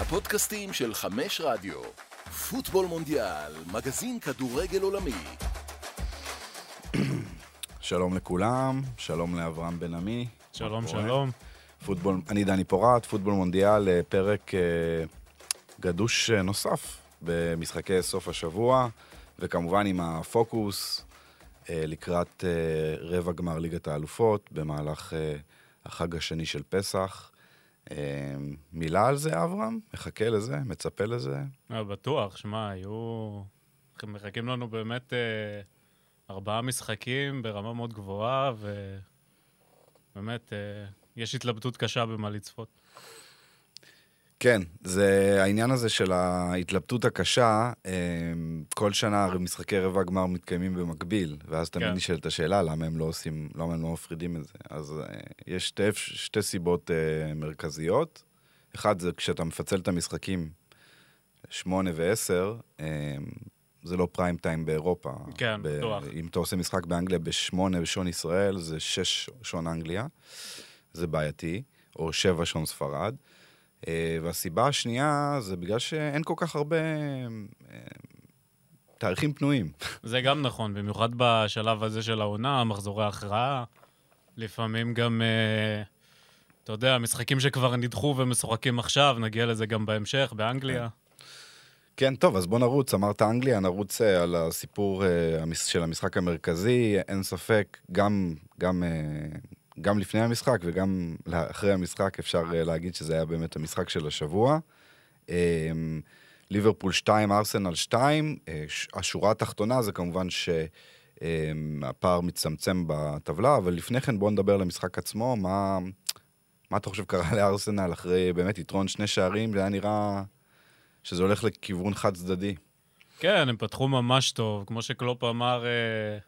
הפודקאסטים של חמש רדיו. פוטבול מונדיאל, מגזין כדורגל עולמי. שלום לכולם, שלום לאברהם בן עמי. שלום? שלום. פוטבול, אני דני פורט, פוטבול מונדיאל, אה, פרק אה, גדוש אה, נוסף במשחקי סוף השבוע, וכמובן עם הפוקוס אה, לקראת אה, רבע גמר ליגת האלופות במהלך אה, החג השני של פסח. אה, מילה על זה, אברהם? מחכה לזה? מצפה לזה? אה, בטוח, שמע, היו... מחכים לנו באמת אה, ארבעה משחקים ברמה מאוד גבוהה, ובאמת, אה, יש התלבטות קשה במה לצפות. כן, זה העניין הזה של ההתלבטות הקשה, אה, כל שנה הרי משחקי רבע גמר מתקיימים במקביל, ואז תמיד כן. נשאלת השאלה למה הם לא עושים, למה הם לא מפרידים את זה. אז אה, יש שתי, שתי סיבות אה, מרכזיות. אחד זה כשאתה מפצל את המשחקים שמונה ועשר, אה, זה לא פריים טיים באירופה. כן, בטוח. אם אתה עושה משחק באנגליה בשמונה בשעון ישראל, זה שש שעון אנגליה, זה בעייתי, או שבע שעון ספרד. אה, והסיבה השנייה זה בגלל שאין כל כך הרבה אה, תאריכים פנויים. זה גם נכון, במיוחד בשלב הזה של העונה, מחזורי הכרעה. לפעמים גם, אה, אתה יודע, משחקים שכבר נדחו ומשוחקים עכשיו, נגיע לזה גם בהמשך, באנגליה. כן, טוב, אז בוא נרוץ. אמרת אנגליה, נרוץ על הסיפור של המשחק המרכזי. אין ספק, גם, גם, גם לפני המשחק וגם אחרי המשחק אפשר אה, להגיד שזה היה באמת המשחק של השבוע. אה, ליברפול 2, ארסנל 2. אה, השורה התחתונה זה כמובן שהפער מצטמצם בטבלה, אבל לפני כן בואו נדבר על המשחק עצמו. מה, מה אתה חושב קרה לארסנל אחרי באמת יתרון שני שערים? זה היה נראה שזה הולך לכיוון חד צדדי. כן, הם פתחו ממש טוב, כמו שקלופ אמר, אה,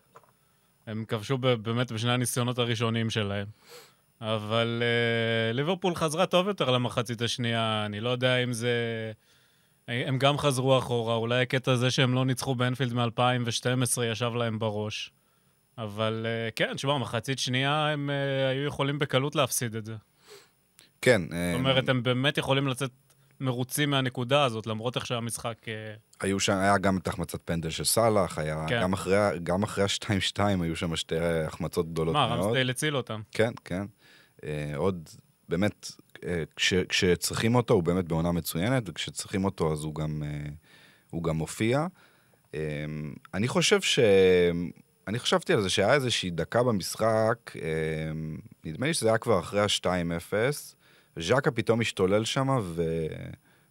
הם כבשו באמת בשני הניסיונות הראשונים שלהם. אבל אה, ליברפול חזרה טוב יותר למחצית השנייה, אני לא יודע אם זה... הם גם חזרו אחורה, אולי הקטע הזה שהם לא ניצחו באנפילד מ-2012 ישב להם בראש. אבל אה, כן, תשמע, מחצית שנייה הם אה, היו יכולים בקלות להפסיד את זה. כן, זאת אומרת, הם באמת יכולים לצאת מרוצים מהנקודה הזאת, למרות איך שהמשחק... אה, היו שם, היה גם את החמצת פנדל של סאלח, היה כן. גם אחרי, גם אחרי ה-2-2 היו שם שתי החמצות גדולות מה, מאוד. רמסדייל הציל אותם. כן, כן. אה, עוד, באמת, אה, כש, כשצריכים אותו, הוא באמת בעונה מצוינת, וכשצריכים אותו, אז הוא גם, אה, הוא גם מופיע. אה, אני חושב ש... אני חשבתי על זה שהיה איזושהי דקה במשחק, אה, נדמה לי שזה היה כבר אחרי ה-2-0, וז'קה פתאום השתולל שם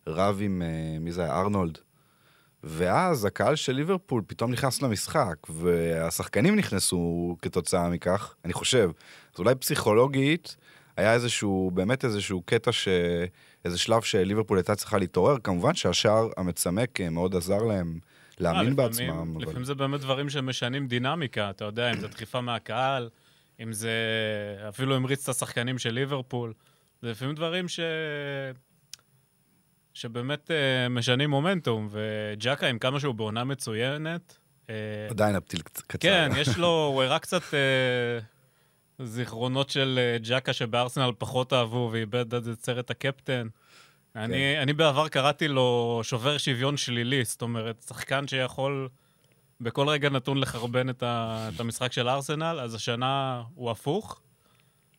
ורב עם, אה, מי זה היה? ארנולד. ואז הקהל של ליברפול פתאום נכנס למשחק, והשחקנים נכנסו כתוצאה מכך, אני חושב. אז אולי פסיכולוגית, היה איזשהו, באמת איזשהו קטע ש... איזה שלב שליברפול הייתה צריכה להתעורר. כמובן שהשער המצמק אה, מאוד עזר להם אה, להאמין לפעמים- בעצמם. אבל... לפעמים זה באמת דברים שמשנים דינמיקה, אתה יודע, אם זה דחיפה מהקהל, אם זה אפילו המריץ את השחקנים של ליברפול. זה לפעמים דברים ש... שבאמת אה, משנים מומנטום, וג'קה, עם כמה שהוא בעונה מצוינת, אה, עדיין הפתיל קצ- קצר. כן, יש לו, הוא הראה קצת אה, זיכרונות של אה, ג'קה שבארסנל פחות אהבו, ואיבד את סרט הקפטן. אני, אני בעבר קראתי לו שובר שוויון שלילי, זאת אומרת, שחקן שיכול בכל רגע נתון לחרבן את, ה, את המשחק של ארסנל, אז השנה הוא הפוך,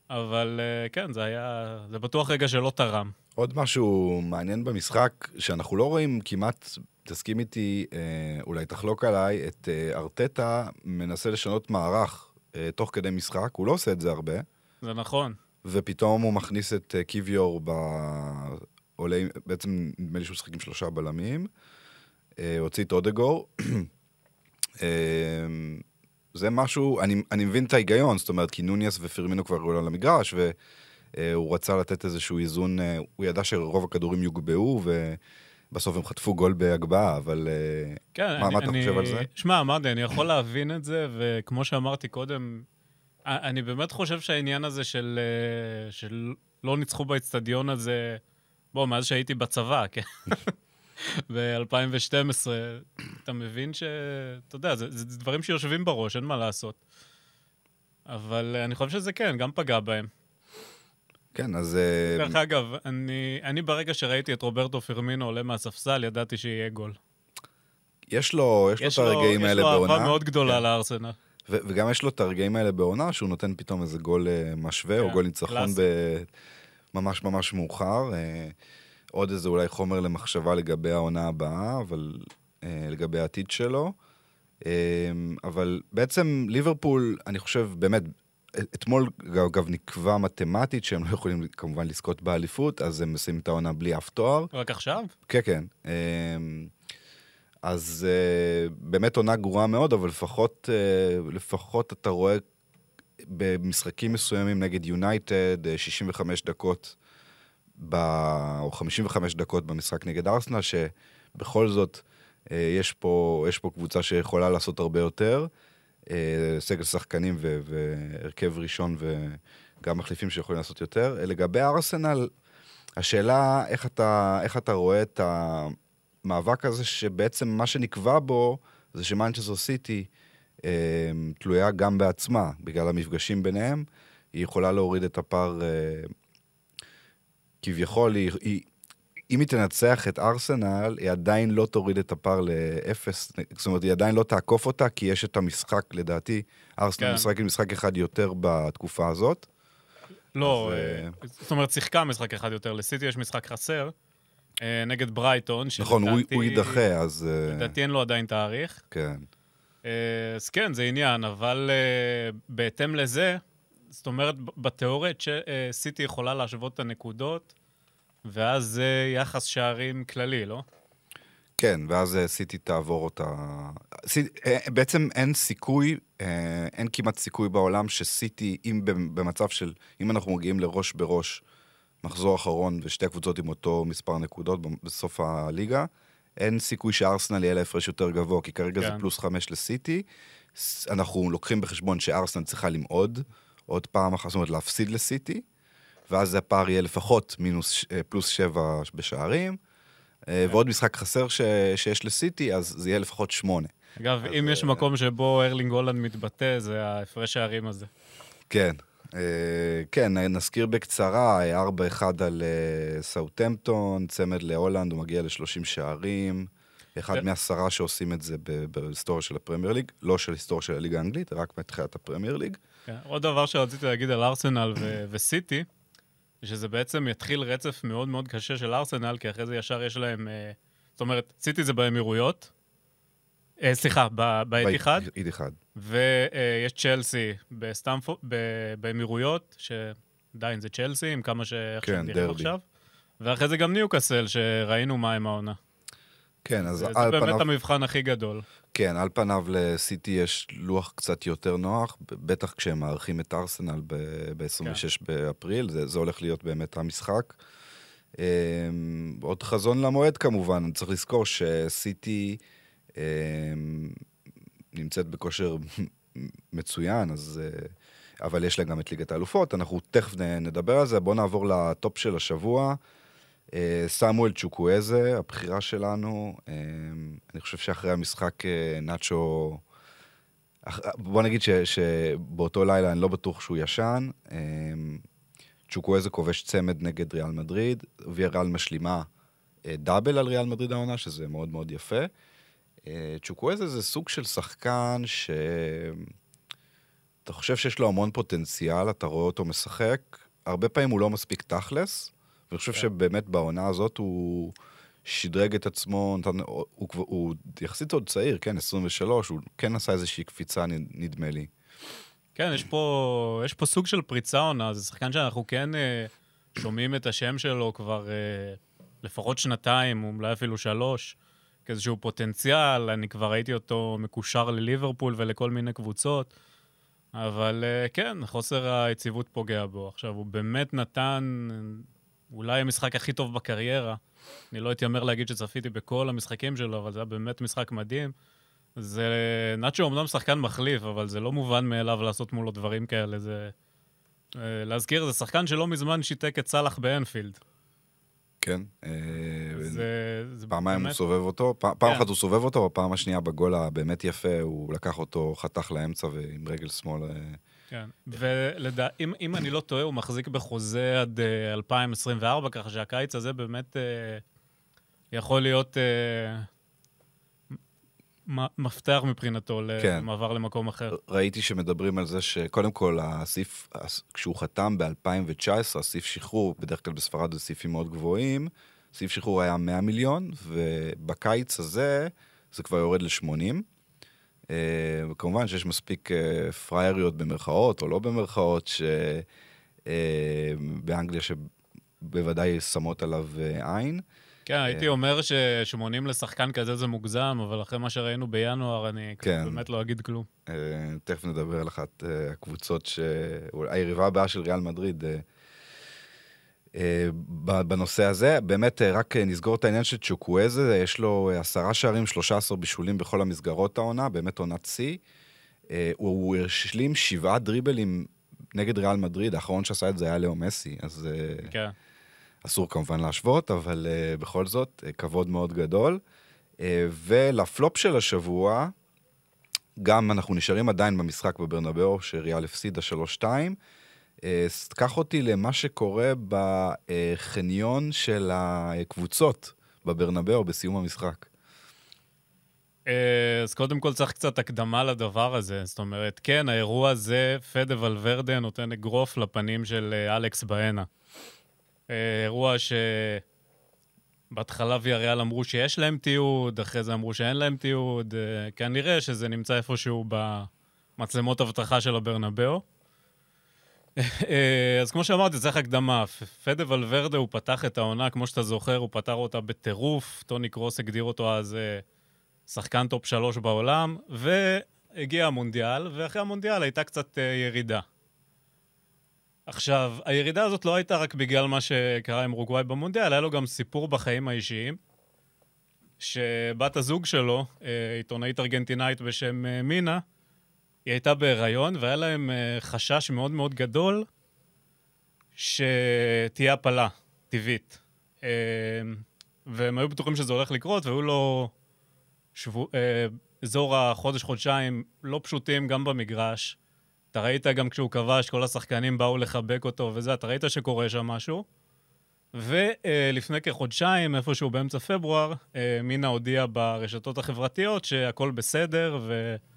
אבל אה, כן, זה היה, זה בטוח רגע שלא תרם. עוד משהו מעניין במשחק, שאנחנו לא רואים כמעט, תסכים איתי, אה, אולי תחלוק עליי, את אה, ארטטה מנסה לשנות מערך תוך כדי משחק, הוא לא עושה את זה הרבה, זה נכון. ופתאום הוא מכניס את קיוויור ב... עולה, בעצם נדמה לי שהוא משחק עם שלושה בלמים, הוציא את אודגור. אה, זה משהו, אני, אני מבין את ההיגיון, זאת אומרת, כי נוניס ופרמינו כבר עלו על המגרש, והוא רצה לתת איזשהו איזון, אה, הוא ידע שרוב הכדורים יוגבהו, ובסוף הם חטפו גול בהגבהה, אבל אה, כן, מה- אני, מה אתה אני, חושב על זה? שמע, אמרתי, אני יכול להבין את זה, וכמו שאמרתי קודם, אני באמת חושב שהעניין הזה של, אה, של לא ניצחו באצטדיון הזה, בוא, מאז שהייתי בצבא, כן? ב-2012, אתה מבין ש... אתה יודע, זה, זה דברים שיושבים בראש, אין מה לעשות. אבל אה, אני חושב שזה כן, גם פגע בהם. כן, אז... אה, דרך אגב, אני, אני ברגע שראיתי את רוברטו פרמינו עולה מהספסל, ידעתי שיהיה גול. יש לו, יש לו את הרגעים האלה יש לו בעונה. אהבה מאוד גדולה כן. לארסנל. ו- וגם יש לו את הרגעים האלה בעונה, שהוא נותן פתאום איזה גול אה, משווה, או כן, גול ניצחון. ב- ממש ממש מאוחר. אה, עוד איזה אולי חומר למחשבה לגבי העונה הבאה, אבל אה, לגבי העתיד שלו. אה, אבל בעצם ליברפול, אני חושב, באמת, אתמול אגב נקבע מתמטית שהם לא יכולים כמובן לזכות באליפות, אז הם מסיימים את העונה בלי אף תואר. רק עכשיו? כן, כן. אמ, אז אה, באמת עונה גרועה מאוד, אבל לפחות, אה, לפחות אתה רואה במשחקים מסוימים נגד יונייטד, אה, 65 דקות, ב... או 55 דקות במשחק נגד ארסנל, שבכל זאת אה, יש פה, יש פה קבוצה שיכולה לעשות הרבה יותר. אה, סגל שחקנים ו- והרכב ראשון וגם מחליפים שיכולים לעשות יותר. אה, לגבי ארסנל, השאלה איך אתה, איך אתה רואה את המאבק הזה, שבעצם מה שנקבע בו זה שמנצ'סטר סיטי אה, תלויה גם בעצמה, בגלל המפגשים ביניהם. היא יכולה להוריד את הפער, אה, כביכול, היא, היא, אם היא תנצח את ארסנל, היא עדיין לא תוריד את הפער לאפס, זאת אומרת, היא עדיין לא תעקוף אותה, כי יש את המשחק, לדעתי, ארסנל כן. משחק עם משחק אחד יותר בתקופה הזאת. לא, אז, אה, אה, זאת אומרת, שיחקה משחק אחד יותר. לסיטי יש משחק חסר, אה, נגד ברייטון, נכון, הוא, שלדעתי- הוא יידחה, אז... לדעתי אין לו עדיין תאריך. כן. אז כן, זה עניין, אבל בהתאם לזה, זאת אומרת, בתיאוריה אה, סיטי יכולה להשוות את הנקודות, ואז זה יחס שערים כללי, לא? כן, ואז אה, סיטי תעבור אותה... סיט... אה, בעצם אין סיכוי, אין כמעט סיכוי בעולם שסיטי, אם במ- במצב של... אם אנחנו מגיעים לראש בראש, מחזור אחרון ושתי הקבוצות עם אותו מספר נקודות בסוף הליגה, אין סיכוי שארסנל יהיה לה הפרש יותר גבוה, כי כרגע זה כן. פלוס חמש לסיטי. אנחנו לוקחים בחשבון שארסנל צריכה למעוד עוד פעם אחת, זאת אומרת להפסיד לסיטי, ואז הפער יהיה לפחות מינוס, אה, פלוס שבע בשערים. אה, ועוד משחק חסר ש... שיש לסיטי, אז זה יהיה לפחות שמונה. אגב, אז, אם יש אה, מקום שבו ארלינג הולאנד מתבטא, זה ההפרש שערים הזה. כן. כן, נזכיר בקצרה, אה, 4-1 על סאוטמפטון, צמד להולאנד, הוא מגיע ל-30 שערים. אחד כן. מעשרה שעושים את זה בהיסטוריה של הפרמייר ליג, לא של היסטוריה של הליגה האנגלית, רק מתחילת הפרמייר ליג. כן. עוד דבר שרציתי להגיד על ארסנל ו- וסיטי, זה שזה בעצם יתחיל רצף מאוד מאוד קשה של ארסנל, כי אחרי זה ישר יש להם... אה, זאת אומרת, סיטי זה באמירויות, אה, סליחה, ב- באתיחד, איתיחד. ויש צ'לסי בסטמפו- ב- באמירויות, שעדיין זה צ'לסי, עם כמה שאיך כן, שהם נראים. עכשיו. ואחרי זה גם ניוקאסל, שראינו מה עם העונה. כן, אז זה על באמת פניו, המבחן הכי גדול. כן, על פניו לסיטי יש לוח קצת יותר נוח, בטח כשהם מארחים את ארסנל ב-26 כן. באפריל, זה, זה הולך להיות באמת המשחק. Um, עוד חזון למועד כמובן, צריך לזכור שסיטי um, נמצאת בכושר מצוין, אז... Uh, אבל יש לה גם את ליגת האלופות, אנחנו תכף נדבר על זה. בואו נעבור לטופ של השבוע. אה, סמואל צ'וקואזה, הבחירה שלנו. אה, אני חושב שאחרי המשחק אה, נאצ'ו... בוא נגיד ש, שבאותו לילה אני לא בטוח שהוא ישן. צ'וקואזה כובש צמד נגד ריאל מדריד, ויאריאל משלימה דאבל על ריאל מדריד העונה, שזה מאוד מאוד יפה. צ'וקואזה זה סוג של שחקן ש... אתה חושב שיש לו המון פוטנציאל, אתה רואה אותו משחק, הרבה פעמים הוא לא מספיק תכלס, ואני חושב כן. שבאמת בעונה הזאת הוא שדרג את עצמו, נתן, הוא, הוא, הוא יחסית עוד צעיר, כן, 23, הוא כן עשה איזושהי קפיצה, נדמה לי. כן, יש פה, יש פה סוג של פריצה עונה, זה שחקן שאנחנו כן אה, שומעים את השם שלו כבר אה, לפחות שנתיים, אולי אפילו שלוש, כאיזשהו פוטנציאל, אני כבר ראיתי אותו מקושר לליברפול ולכל מיני קבוצות, אבל אה, כן, חוסר היציבות פוגע בו. עכשיו, הוא באמת נתן אולי המשחק הכי טוב בקריירה. אני לא אתיימר להגיד שצפיתי בכל המשחקים שלו, אבל זה היה באמת משחק מדהים. זה... נאצ'ו אמנם שחקן מחליף, אבל זה לא מובן מאליו לעשות מולו דברים כאלה. זה... אה, להזכיר, זה שחקן שלא מזמן שיתק את סאלח באנפילד. כן. אה, זה... זה פעמיים הוא באמת- סובב אותו, פ- פעם כן. אחת הוא סובב אותו, בפעם השנייה בגול הבאמת יפה, הוא לקח אותו, חתך לאמצע ועם רגל שמאל. אה, כן, ואם אני לא טועה, הוא מחזיק בחוזה עד אה, 2024, ככה שהקיץ הזה באמת אה, יכול להיות אה, מפתח מבחינתו כן. למעבר למקום אחר. ראיתי שמדברים על זה שקודם כל, הסעיף, הס- כשהוא חתם ב-2019, הסעיף שחרור, בדרך כלל בספרד זה סעיפים מאוד גבוהים, סעיף שחרור היה 100 מיליון, ובקיץ הזה זה כבר יורד ל-80. וכמובן שיש מספיק אה, פראייריות במרכאות, או לא במרכאות, שבאנגליה שבוודאי שמות עליו אה, עין. כן, הייתי אומר ש-80 לשחקן כזה זה מוגזם, אבל אחרי מה שראינו בינואר, אני כן. באמת לא אגיד כלום. אה, תכף נדבר על אחת אה, הקבוצות, ש... היריבה הבאה של ריאל מדריד. אה, בנושא הזה, באמת אה, רק אה, נסגור את העניין של צ'וקוויזה, יש לו עשרה שערים, 13 בישולים בכל המסגרות העונה, באמת עונת שיא. הוא, השלים שבעה דריבלים נגד ריאל מדריד, האחרון שעשה את זה היה לאו מסי, אז כן. אסור כמובן להשוות, אבל בכל זאת, כבוד מאוד גדול. ולפלופ של השבוע, גם אנחנו נשארים עדיין במשחק בברנבאו, שריאל הפסידה 3-2. Uh, קח אותי למה שקורה בחניון של הקבוצות בברנבאו בסיום המשחק. אה, אז קודם כל צריך קצת הקדמה לדבר הזה. זאת אומרת, כן, האירוע הזה, פדה ולוורדה נותן אגרוף לפנים של אה, אלכס בהנה. אה, אירוע שבהתחלה ויאריאל אמרו שיש להם תיעוד, אחרי זה אמרו שאין להם תיעוד. אה, כנראה שזה נמצא איפשהו במצלמות אבטחה של הברנבאו. אה, אז כמו שאמרתי, צריך הקדמה. פדה ואלוורדה, הוא פתח את העונה, כמו שאתה זוכר, הוא פתח אותה בטירוף. טוני קרוס הגדיר אותו אז אה, שחקן top שלוש בעולם, והגיע המונדיאל, ואחרי המונדיאל הייתה קצת אה, ירידה. עכשיו, הירידה הזאת לא הייתה רק בגלל מה שקרה עם אורוגוואי במונדיאל, היה לו גם סיפור בחיים האישיים, שבת הזוג שלו, עיתונאית ארגנטינאית בשם מינה, היא הייתה בהיריון, והיה להם אה, חשש מאוד מאוד גדול שתהיה הפלה טבעית. אה, והם היו בטוחים שזה הולך לקרות, והיו לו שבו, אה, אזור החודש-חודשיים לא פשוטים גם במגרש. אתה ראית גם כשהוא כבש, כל השחקנים באו לחבק אותו וזה, אתה ראית שקורה שם משהו. ולפני כחודשיים, איפשהו באמצע פברואר, מינה הודיעה ברשתות החברתיות שהכל בסדר, וגם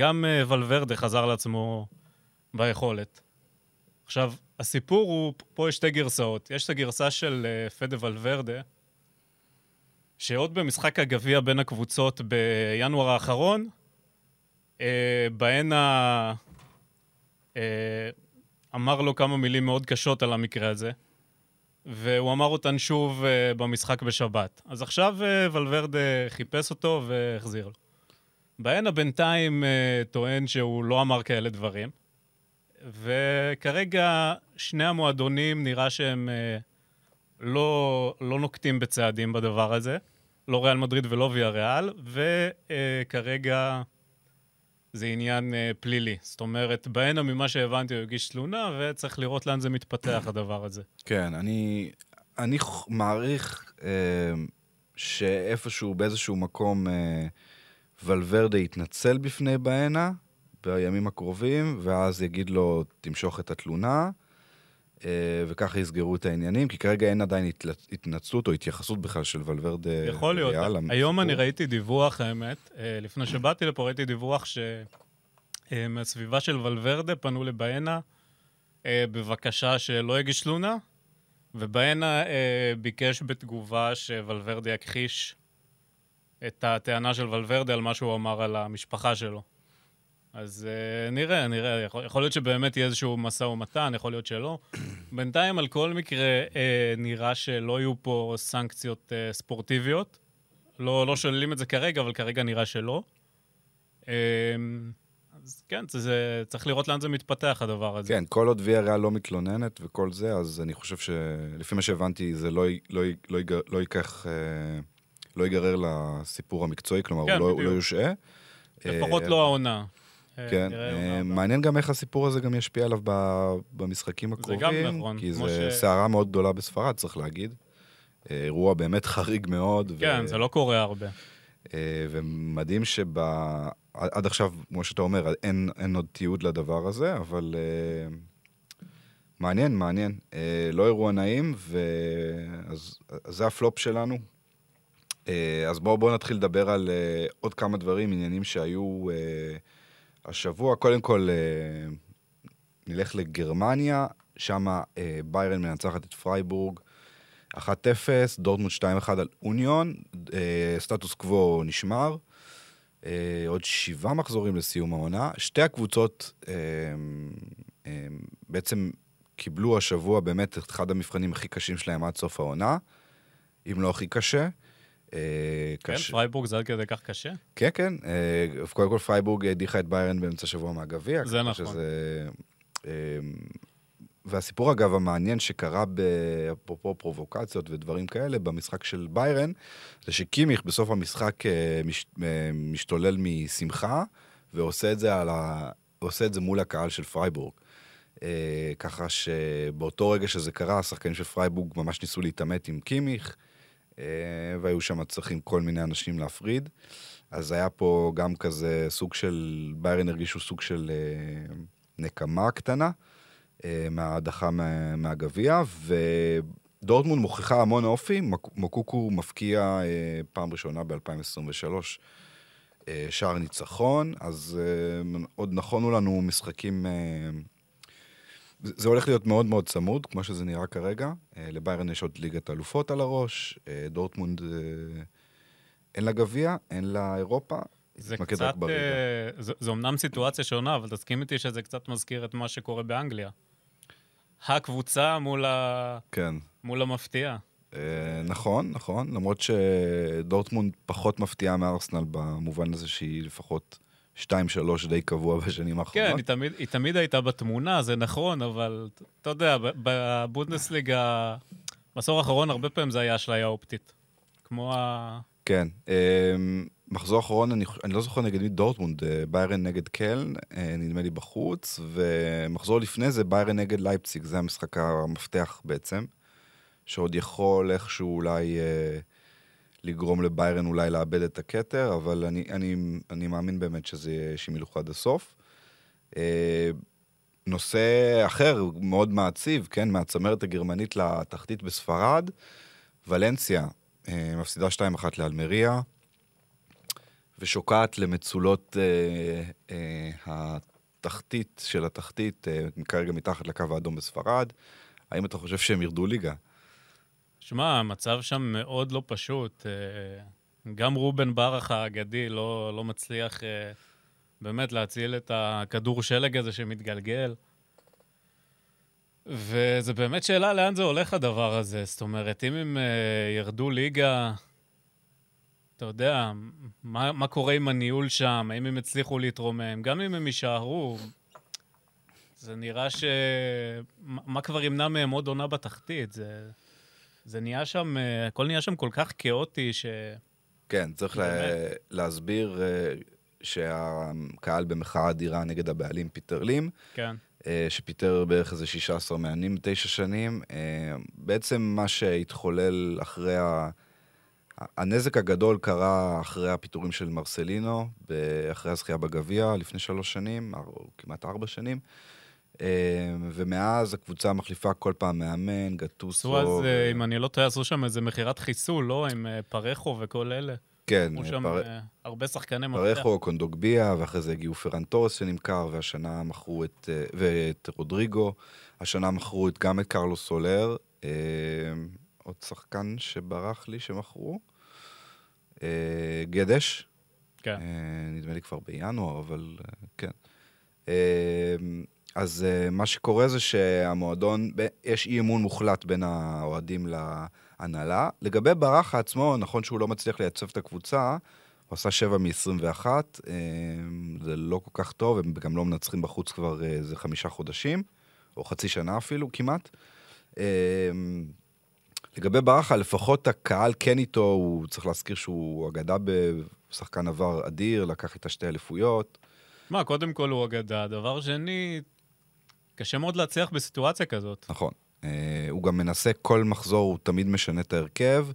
אה, ולוורדה חזר לעצמו ביכולת. עכשיו, הסיפור הוא, פה יש שתי גרסאות. יש את הגרסה של אה, פדה ולוורדה, שעוד במשחק הגביע בין הקבוצות בינואר האחרון, אה, בהן ה... אמר לו כמה מילים מאוד קשות על המקרה הזה, והוא אמר אותן שוב במשחק בשבת. אז עכשיו ולוורדה חיפש אותו והחזיר לו. בהן הבינתיים אה, טוען שהוא לא אמר כאלה דברים, וכרגע שני המועדונים נראה שהם אה, לא, לא נוקטים בצעדים בדבר הזה, לא ריאל מדריד ולא ויה ריאל, וכרגע זה עניין אה, פלילי. זאת אומרת, בהנה ממה שהבנתי הוא הגיש תלונה, וצריך לראות לאן זה מתפתח, הדבר הזה. כן, אני, אני מעריך אה, שאיפשהו, באיזשהו מקום, אה, ולוורדה יתנצל בפני בהנה בימים הקרובים, ואז יגיד לו, תמשוך את התלונה, אה, וככה יסגרו את העניינים, כי כרגע אין עדיין התנצלות או התייחסות בכלל של ולוורדה. יכול להיות. וריאל היום. אני ראיתי דיווח, האמת, אה, לפני שבאתי לפה ראיתי דיווח שמהסביבה של ולוורדה פנו לבהנה אה, בבקשה שלא יגיש תלונה, ובהנה אה, ביקש בתגובה שוולוורדה יכחיש את הטענה של ולוורדה על מה שהוא אמר על המשפחה שלו. אז uh, נראה, נראה. יכול, יכול להיות שבאמת יהיה איזשהו משא ומתן, יכול להיות שלא. בינתיים, על כל מקרה, uh, נראה שלא יהיו פה סנקציות uh, ספורטיביות. לא, לא שוללים את זה כרגע, אבל כרגע נראה שלא. Um, אז כן, זה, זה, צריך לראות לאן זה מתפתח, הדבר הזה. כן, כל עוד ריאל לא מתלוננת וכל זה, אז אני חושב שלפי מה שהבנתי, זה לא, לא, לא, יג- לא ייקח, אה, לא ייגרר לסיפור המקצועי, כלומר, כן, הוא, לא, הוא. לא יושעה. לפחות אה, לא העונה. אה, כן, אה. מעניין גם איך הסיפור הזה גם ישפיע עליו במשחקים זה הקרובים. גם נכון, כי זה ש- סערה מאוד גדולה בספרד, צריך להגיד. אירוע באמת חריג מאוד. כן, ו- זה לא קורה הרבה. ומדהים עד עכשיו, כמו שאתה אומר, אין, אין עוד תיעוד לדבר הזה, אבל uh, מעניין, מעניין. Uh, לא אירוע נעים, ואז אז זה הפלופ שלנו. Uh, אז בואו בוא נתחיל לדבר על uh, עוד כמה דברים, עניינים שהיו uh, השבוע. קודם כל, נלך לגרמניה, שם ביירן מנצחת את פרייבורג. 1-0, דורטמונד 2-1 על אוניון, אה, סטטוס קוו נשמר. אה, עוד שבעה מחזורים לסיום העונה. שתי הקבוצות אה, אה, בעצם קיבלו השבוע באמת את אחד המבחנים הכי קשים שלהם עד סוף העונה, אם לא הכי קשה. אה, כן, קש... פרייבורג זה עד כדי כך קשה? כן, כן. אה, קודם כל פרייבורג הדיחה את ביירן באמצע שבוע מהגביע. זה נכון. שזה, אה, והסיפור, אגב, המעניין שקרה, אפרופו פרובוקציות ודברים כאלה, במשחק של ביירן, זה שקימיך בסוף המשחק אה, מש, אה, משתולל משמחה, ועושה את זה, ה... עושה את זה מול הקהל של פרייבורג. אה, ככה שבאותו רגע שזה קרה, השחקנים של פרייבורג ממש ניסו להתעמת עם קימיך, והיו שם צריכים כל מיני אנשים להפריד. אז היה פה גם כזה סוג של, ביירן הרגישו סוג של נקמה קטנה. אה, מההדחה מהגביע, ודורטמונד מוכיחה המון אופי, מוקוקו מפקיע אה, פעם ראשונה ב-2023 אה, שער ניצחון, אז עוד נכונו לנו משחקים... זה הולך להיות מאוד מאוד צמוד, כמו שזה נראה כרגע. לביירן יש עוד ליגת אלופות על הראש, דורטמונד אין לה גביע, אין לה אירופה, זה קצת, uh, זו, זו אמנם סיטואציה שונה, אבל תסכים איתי שזה קצת מזכיר את מה שקורה באנגליה. הקבוצה מול, ה... כן. מול המפתיע. אה, נכון, נכון, למרות שדורטמונד פחות מפתיעה מארסנל במובן הזה שהיא לפחות 2-3 די קבוע בשנים האחרונות. כן, היא תמיד, היא תמיד הייתה בתמונה, זה נכון, אבל אתה יודע, בבונדסליגה, בעשור האחרון הרבה פעמים זה היה אשליה אופטית. כמו ה... כן. אה, מחזור אחרון, אני, אני לא זוכר נגד מי דורטמונד, אה, ביירן נגד קלן, אה, נדמה לי בחוץ, ומחזור לפני זה ביירן נגד לייפציג, זה המשחק המפתח בעצם, שעוד יכול איכשהו אולי אה, לגרום לביירן אולי לאבד את הכתר, אבל אני, אני, אני מאמין באמת שזה יהיה שמילוך עד הסוף. אה, נושא אחר, מאוד מעציב, כן, מהצמרת הגרמנית לתחתית בספרד, ולנסיה אה, מפסידה 2-1 לאלמריה. ושוקעת למצולות אה, אה, התחתית של התחתית, אה, כרגע מתחת לקו האדום בספרד. האם אתה חושב שהם ירדו ליגה? שמע, המצב שם מאוד לא פשוט. אה, גם רובן ברח האגדי לא, לא מצליח אה, באמת להציל את הכדור שלג הזה שמתגלגל. וזה באמת שאלה לאן זה הולך הדבר הזה. זאת אומרת, אם הם ירדו ליגה, אתה יודע, מה, מה קורה עם הניהול שם, האם הם הצליחו להתרומם, גם אם הם יישארו, זה נראה ש... מה כבר ימנע מהם עוד עונה בתחתית? זה, זה נהיה שם, הכל נהיה שם כל כך כאוטי ש... כן, צריך לה... להסביר אה, שהקהל במחאה אדירה נגד הבעלים פיטר לים. כן. אה, שפיטר בערך איזה 16 מאמנים תשע שנים. אה, בעצם מה שהתחולל אחרי ה... הנזק הגדול קרה אחרי הפיטורים של מרסלינו, אחרי הזכייה בגביע לפני שלוש שנים, או כמעט ארבע שנים. אה, ומאז הקבוצה מחליפה כל פעם מאמן, גטוסו. עשו אז, ו... אם אני לא טועה, עשו שם איזה מכירת חיסול, לא? עם אה, פרחו וכל אלה. כן. עשו שם. הרבה שחקני מפתח. פרחו, קונדוגביה, ואחרי זה הגיעו פראן טורס שנמכר, והשנה מכרו את... ואת רודריגו. השנה מכרו גם את קרלוס סולר. עוד שחקן שברח לי שמכרו. אה, גדס. כן. אה, נדמה לי כבר בינואר, אבל אה, כן. אז מה שקורה זה שהמועדון, יש אי אמון מוחלט בין האוהדים להנהלה. לגבי ברחה עצמו, נכון שהוא לא מצליח לייצב את הקבוצה, הוא עשה 7 מ-21, זה לא כל כך טוב, הם גם לא מנצחים בחוץ כבר איזה חמישה חודשים, או חצי שנה אפילו כמעט. לגבי ברכה, לפחות הקהל כן איתו, הוא צריך להזכיר שהוא אגדה בשחקן עבר אדיר, לקח איתה שתי אליפויות. מה, קודם כל הוא אגדה. דבר שני, קשה מאוד להצליח בסיטואציה כזאת. נכון. Uh, הוא גם מנסה כל מחזור, הוא תמיד משנה את ההרכב.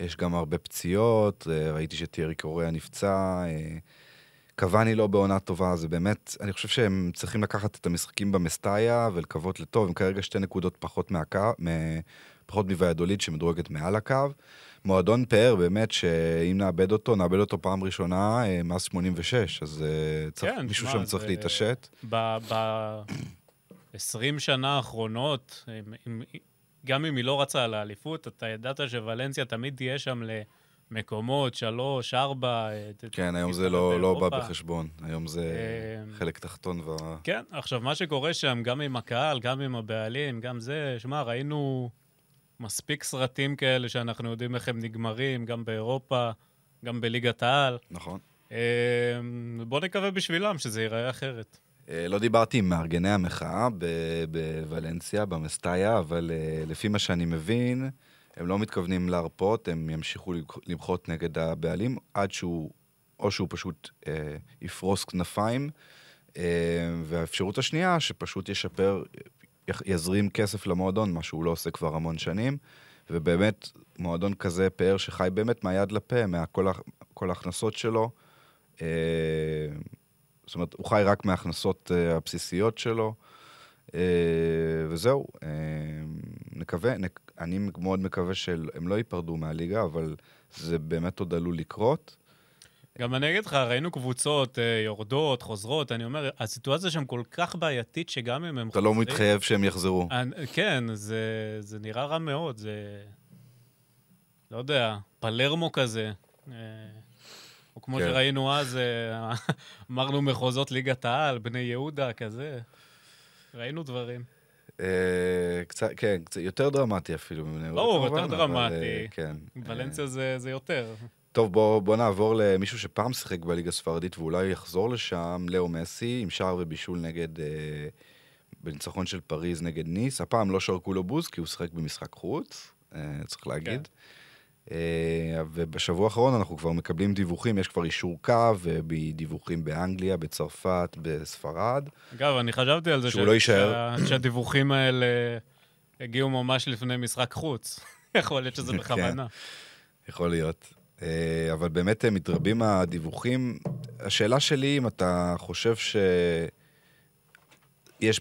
יש גם הרבה פציעות, uh, ראיתי שטיירי קוריאה נפצע. Uh, קוואני לא בעונה טובה, זה באמת, אני חושב שהם צריכים לקחת את המשחקים במסטאיה ולקוות לטוב, הם כרגע שתי נקודות פחות מהקו, פחות מוויאדוליד שמדורגת מעל הקו. מועדון פאר, באמת, שאם נאבד אותו, נאבד אותו פעם ראשונה אה, מאז 86, אז אה, צריך, כן, מישהו שם צריך. להתעשת. ב-20 שנה האחרונות, גם אם היא לא רצה על האליפות, אתה ידעת שוולנסיה תמיד תהיה שם למקומות, שלוש, ארבע. אה, כן, היום זה לא, לא בא בחשבון, היום זה חלק תחתון. ו... כן, עכשיו, מה שקורה שם, גם עם הקהל, גם עם הבעלים, גם זה, שמע, ראינו... מספיק סרטים כאלה שאנחנו יודעים איך הם נגמרים, גם באירופה, גם בליגת העל. נכון. אה, בוא נקווה בשבילם שזה ייראה אחרת. אה, לא דיברתי עם מארגני המחאה בוולנסיה, במסטאיה, אבל אה, לפי מה שאני מבין, הם לא מתכוונים להרפות, הם ימשיכו למחות נגד הבעלים עד שהוא, או שהוא פשוט אה, יפרוס כנפיים, אה, והאפשרות השנייה, שפשוט ישפר, יזרים כסף למועדון, מה שהוא לא עושה כבר המון שנים. ובאמת, מועדון כזה, פאר, שחי באמת מהיד לפה, מכל ההכנסות שלו. אה, זאת אומרת, הוא חי רק מההכנסות אה, הבסיסיות שלו. אה, וזהו, נקווה, אני מאוד מקווה שהם לא ייפרדו מהליגה, אבל זה באמת עוד עלול לקרות. גם אני אגיד לך, ראינו קבוצות אה, יורדות, חוזרות, אני אומר, הסיטואציה שם כל כך בעייתית, שגם אם הם אתה לא חוזרים... אתה לא מתחייב שהם יחזרו. אני, כן, זה, זה נראה רע מאוד, זה... לא יודע, פלרמו כזה. אה, או כמו כן. שראינו אז, אה, אמרנו מחוזות ליגת העל, בני יהודה, כזה. ראינו דברים. קצת, כן, קצת יותר דרמטי אפילו מבני יהודה. ברור, יותר דרמטי. כן. ולנסיה זה יותר. טוב, בוא, בוא נעבור למישהו שפעם שיחק בליגה הספרדית ואולי יחזור לשם, לאו מסי, עם שער ובישול נגד... אה, בניצחון של פריז נגד ניס. הפעם לא שרקו לו בוז, כי הוא שיחק במשחק חוץ, אה, צריך להגיד. כן. אה, ובשבוע האחרון אנחנו כבר מקבלים דיווחים, יש כבר אישור קו, דיווחים באנגליה, בצרפת, בספרד. אגב, אני חשבתי על זה שהוא ש... לא יישאר. שהדיווחים האלה הגיעו ממש לפני משחק חוץ. יכול להיות שזה כן. בכוונה. יכול להיות. אה, אבל באמת אה, מתרבים הדיווחים. השאלה שלי, אם אתה חושב שיש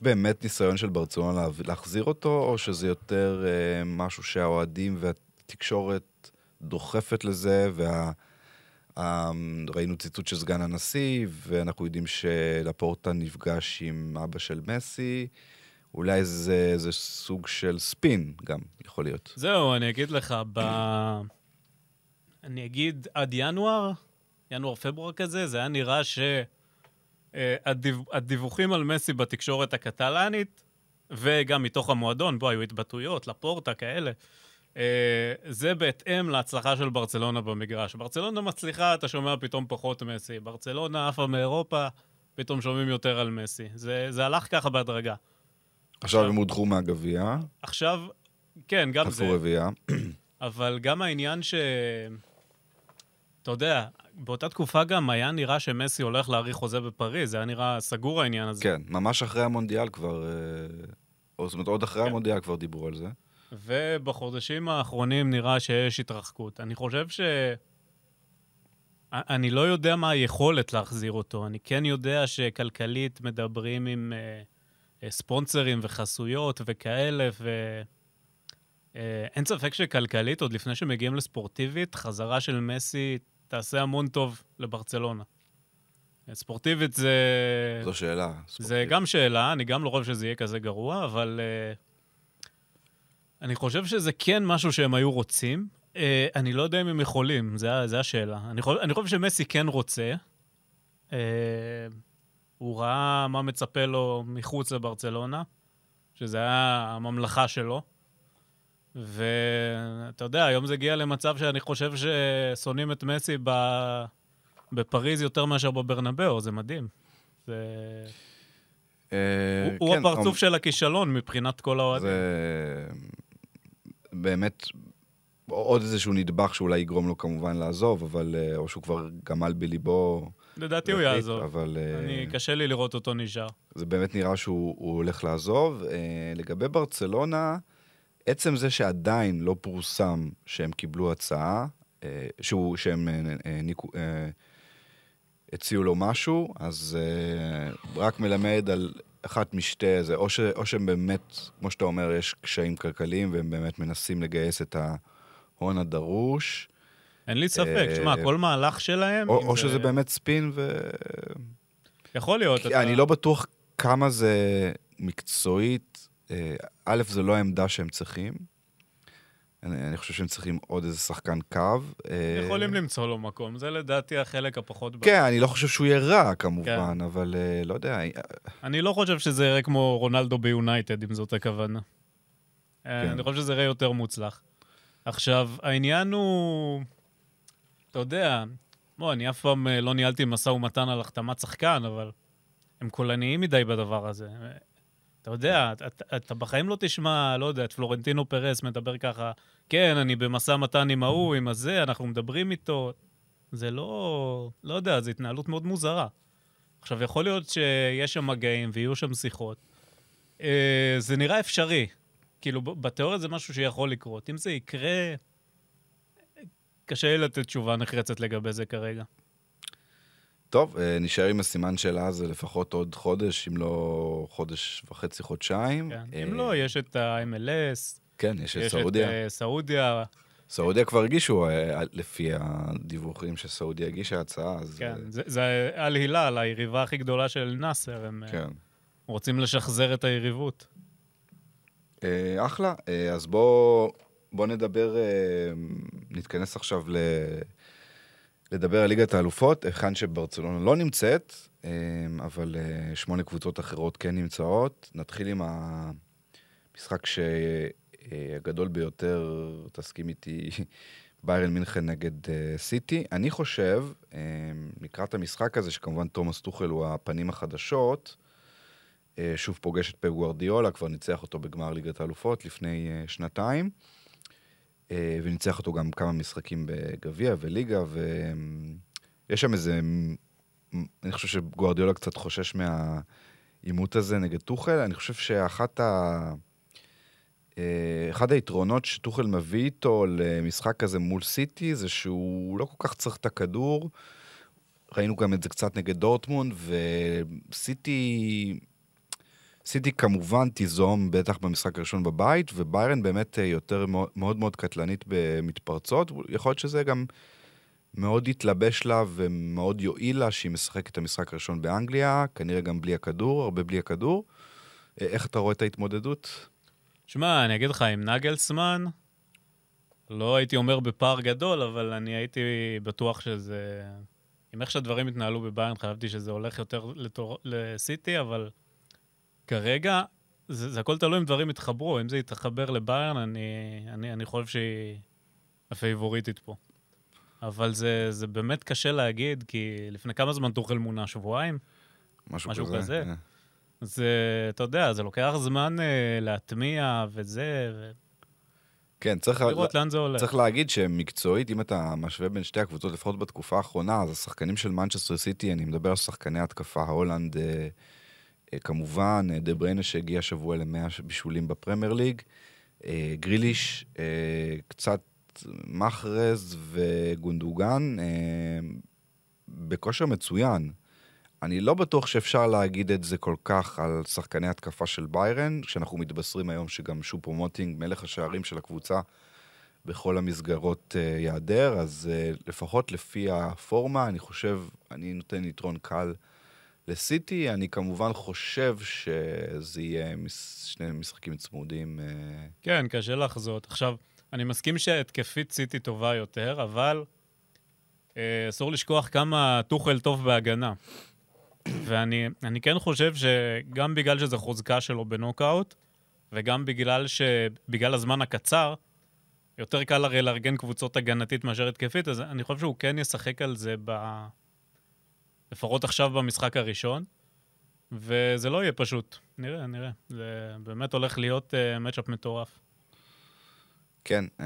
באמת ניסיון של ברצלונה להחזיר אותו, או שזה יותר משהו שהאוהדים והתקשורת דוחפת לזה, וה... ראינו ציטוט של סגן הנשיא, ואנחנו יודעים שלפורטה נפגש עם אבא של מסי. אולי זה, זה סוג של ספין גם, יכול להיות. זהו, אני אגיד לך, ב... אני אגיד עד ינואר, ינואר-פברואר כזה, זה היה נראה שהדיווחים אה, על מסי בתקשורת הקטלנית, וגם מתוך המועדון, בו היו התבטאויות, לפורטה, כאלה. אה, זה בהתאם להצלחה של ברצלונה במגרש. ברצלונה מצליחה, אתה שומע פתאום פחות מסי. ברצלונה עפה מאירופה, פתאום שומעים יותר על מסי. זה, זה הלך ככה בהדרגה. עכשיו הם הודחו מהגביע. עכשיו, כן, גם זה. חטפו רביעייה. אבל גם העניין ש... אתה יודע, באותה תקופה גם היה נראה שמסי הולך להאריך חוזה בפריז, זה היה נראה סגור העניין הזה. כן, ממש אחרי המונדיאל כבר, אה, או זאת אומרת, עוד אחרי כן. המונדיאל כבר דיברו על זה. ובחודשים האחרונים נראה שיש התרחקות. אני חושב ש... אני לא יודע מה היכולת להחזיר אותו. אני כן יודע שכלכלית מדברים עם uh, ספונסרים וחסויות וכאלה, ו... Uh, אין ספק שכלכלית, עוד לפני שמגיעים לספורטיבית, חזרה של מסי תעשה המון טוב לברצלונה. ספורטיבית זה... זו שאלה. ספורטיבית. זה גם שאלה, אני גם לא חושב שזה יהיה כזה גרוע, אבל uh, אני חושב שזה כן משהו שהם היו רוצים. Uh, אני לא יודע אם הם יכולים, זו השאלה. אני, חושב, אני חושב שמסי כן רוצה. Uh, הוא ראה מה מצפה לו מחוץ לברצלונה, שזה היה הממלכה שלו. ואתה יודע, היום זה הגיע למצב שאני חושב ששונאים את מסי ב... בפריז יותר מאשר בברנבאו, זה מדהים. זה... אה, הוא כן, הפרצוף של הכישלון מבחינת כל האוהדים. באמת עוד איזשהו נדבך שאולי יגרום לו כמובן לעזוב, אבל... אה, או שהוא כבר גמל בליבו. לדעתי הוא יעזוב. אבל... אה, אני, קשה לי לראות אותו נשאר. זה באמת נראה שהוא הולך לעזוב. לגבי ברצלונה, עצם זה שעדיין לא פורסם שהם קיבלו הצעה, שהוא, שהם ניקו, הציעו לו משהו, אז uh, רק מלמד על אחת משתי, זה או, ש, או שהם באמת, כמו שאתה אומר, יש קשיים כלכליים והם באמת מנסים לגייס את ההון הדרוש. אין לי ספק, אה, שמע, כל מהלך שלהם... או, או זה- שזה באמת ספין ו... יכול להיות. אתה- אני לא בטוח כמה זה מקצועית. אה, א', זו לא העמדה שהם צריכים. אני, אני חושב שהם צריכים עוד איזה שחקן קו. אה, יכולים למצוא לו מקום, זה לדעתי החלק הפחות... כן, אני לא חושב שהוא יהיה רע, כמובן, אבל אה, לא יודע. אה, אני לא חושב שזה יראה כמו רונלדו ביונייטד, אם זאת הכוונה. כן. אני חושב שזה יראה יותר מוצלח. עכשיו, העניין הוא... אתה יודע, בוא, אני אף פעם לא ניהלתי משא ומתן על החתמת שחקן, אבל הם קולניים מדי בדבר הזה. אתה יודע, אתה, אתה בחיים לא תשמע, לא יודע, את פלורנטינו פרס מדבר ככה, כן, אני במשא ומתן עם ההוא, עם הזה, אנחנו מדברים איתו. זה לא... לא יודע, זו התנהלות מאוד מוזרה. עכשיו, יכול להיות שיש שם מגעים ויהיו שם שיחות. אה, זה נראה אפשרי. כאילו, בתיאוריה זה משהו שיכול לקרות. אם זה יקרה, קשה לי לתת תשובה נחרצת לגבי זה כרגע. טוב, אה, נשאר עם הסימן שאלה הזה לפחות עוד חודש, אם לא חודש וחצי, חודשיים. כן. אה, אם לא, יש את ה-MLS, כן, יש את יש סעודיה. את אה, סעודיה, סעודיה כבר הגישו, אה, לפי הדיווחים שסעודיה הגישה הצעה, אז... כן. אה, זה- זה אל הילל, היריבה הכי גדולה של נאסר. הם אה, כן. רוצים לשחזר את היריבות. אה, אחלה, אה, אז בוא, בוא נדבר, אה, נתכנס עכשיו ל... לדבר על ליגת האלופות, היכן שברצלונה לא נמצאת, אה, אבל אה, שמונה קבוצות אחרות כן נמצאות. נתחיל עם המשחק שהגדול ביותר, תסכים איתי, ביירן מינכן נגד אה, סיטי. אני חושב, אה, לקראת המשחק הזה, שכמובן תומאס טוחל הוא הפנים החדשות, אה, שוב פוגש את פפ גוארדיולה, כבר ניצח אותו בגמר ליגת האלופות לפני אה, שנתיים, אה, וניצח אותו גם כמה משחקים בגביע וליגה, ויש שם איזה... אני חושב שגוארדיולה קצת חושש מהעימות הזה נגד טוחל. אני חושב שאחת ה... אה, אחד היתרונות שטוחל מביא איתו למשחק כזה מול סיטי, זה שהוא לא כל כך צריך את הכדור. ראינו גם את זה קצת נגד דורטמונד, וסיטי... סיטי כמובן תיזום בטח במשחק הראשון בבית, וביירן באמת אה, יותר מאוד מאוד, קטלנית במתפרצות. יכול להיות שזה גם מאוד יתלבש לה ומאוד יועיל לה שהיא משחקת את המשחק הראשון באנגליה, כנראה גם בלי הכדור, הרבה בלי הכדור. אה, איך אתה רואה את ההתמודדות? שמע, אני אגיד לך, עם נגלסמן, לא הייתי אומר בפער גדול, אבל אני הייתי בטוח שזה... עם איך שהדברים התנהלו בביירן, חשבתי שזה הולך יותר לתור... לסיטי, אבל כרגע, זה, זה הכל תלוי אם דברים יתחברו. אם זה יתחבר לביירן, אני, אני, אני חושב שהיא הפייבוריטית פה. אבל זה, זה באמת קשה להגיד, כי לפני כמה זמן טוחל מונה? שבועיים? משהו, משהו כזה. כזה. אה. זה, אתה יודע, זה לוקח זמן אה, להטמיע וזה, ו... כן, צריך, לראות לאן זה הולך. צריך להגיד שמקצועית, אם אתה משווה בין שתי הקבוצות, לפחות בתקופה האחרונה, אז השחקנים של מנצ'סטר סיטי, אני מדבר על שחקני התקפה, הולנד, אה, אה, כמובן, אה, דה בריינה שהגיע השבוע ל-100 בישולים בפרמייר ליג, אה, גריליש, אה, קצת מחרז וגונדוגן, אה, בכושר מצוין. אני לא בטוח שאפשר להגיד את זה כל כך על שחקני התקפה של ביירן, כשאנחנו מתבשרים היום שגם שופו מוטינג, מלך השערים של הקבוצה, בכל המסגרות uh, ייעדר, אז uh, לפחות לפי הפורמה, אני חושב, אני נותן יתרון קל לסיטי. אני כמובן חושב שזה יהיה מס, שני משחקים צמודים. Uh, כן, קשה לחזות. עכשיו, אני מסכים שהתקפית סיטי טובה יותר, אבל אה, אסור לשכוח כמה טוחל טוב בהגנה. ואני אני כן חושב שגם בגלל שזה חוזקה שלו בנוקאוט, וגם בגלל שבגלל הזמן הקצר, יותר קל הרי לארגן קבוצות הגנתית מאשר התקפית, אז אני חושב שהוא כן ישחק על זה ב... לפחות עכשיו במשחק הראשון, וזה לא יהיה פשוט. נראה, נראה. זה באמת הולך להיות uh, מצ'אפ מטורף. כן, uh,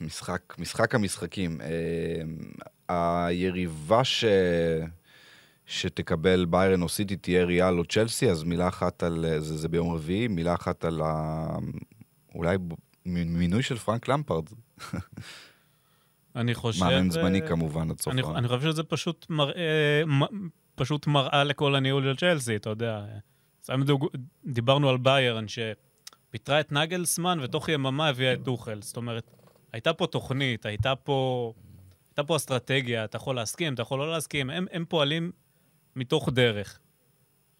משחק, משחק המשחקים. Uh, היריבה ש... שתקבל ביירן או סיטי תהיה ריאל או צ'לסי, אז מילה אחת על, זה, זה ביום רביעי, מילה אחת על ה... אולי מינוי של פרנק למפרד. אני חושב... מאמן אה, זמני כמובן עד סוף אני. אני חושב שזה פשוט מראה, מ- פשוט מראה לכל הניהול של צ'לסי, אתה יודע. דיברנו על ביירן, שפיטרה את נגלסמן ותוך יממה הביאה את טוחל. זאת אומרת, הייתה פה תוכנית, הייתה פה, הייתה פה אסטרטגיה, אתה יכול להסכים, אתה יכול לא להסכים, הם, הם פועלים מתוך דרך.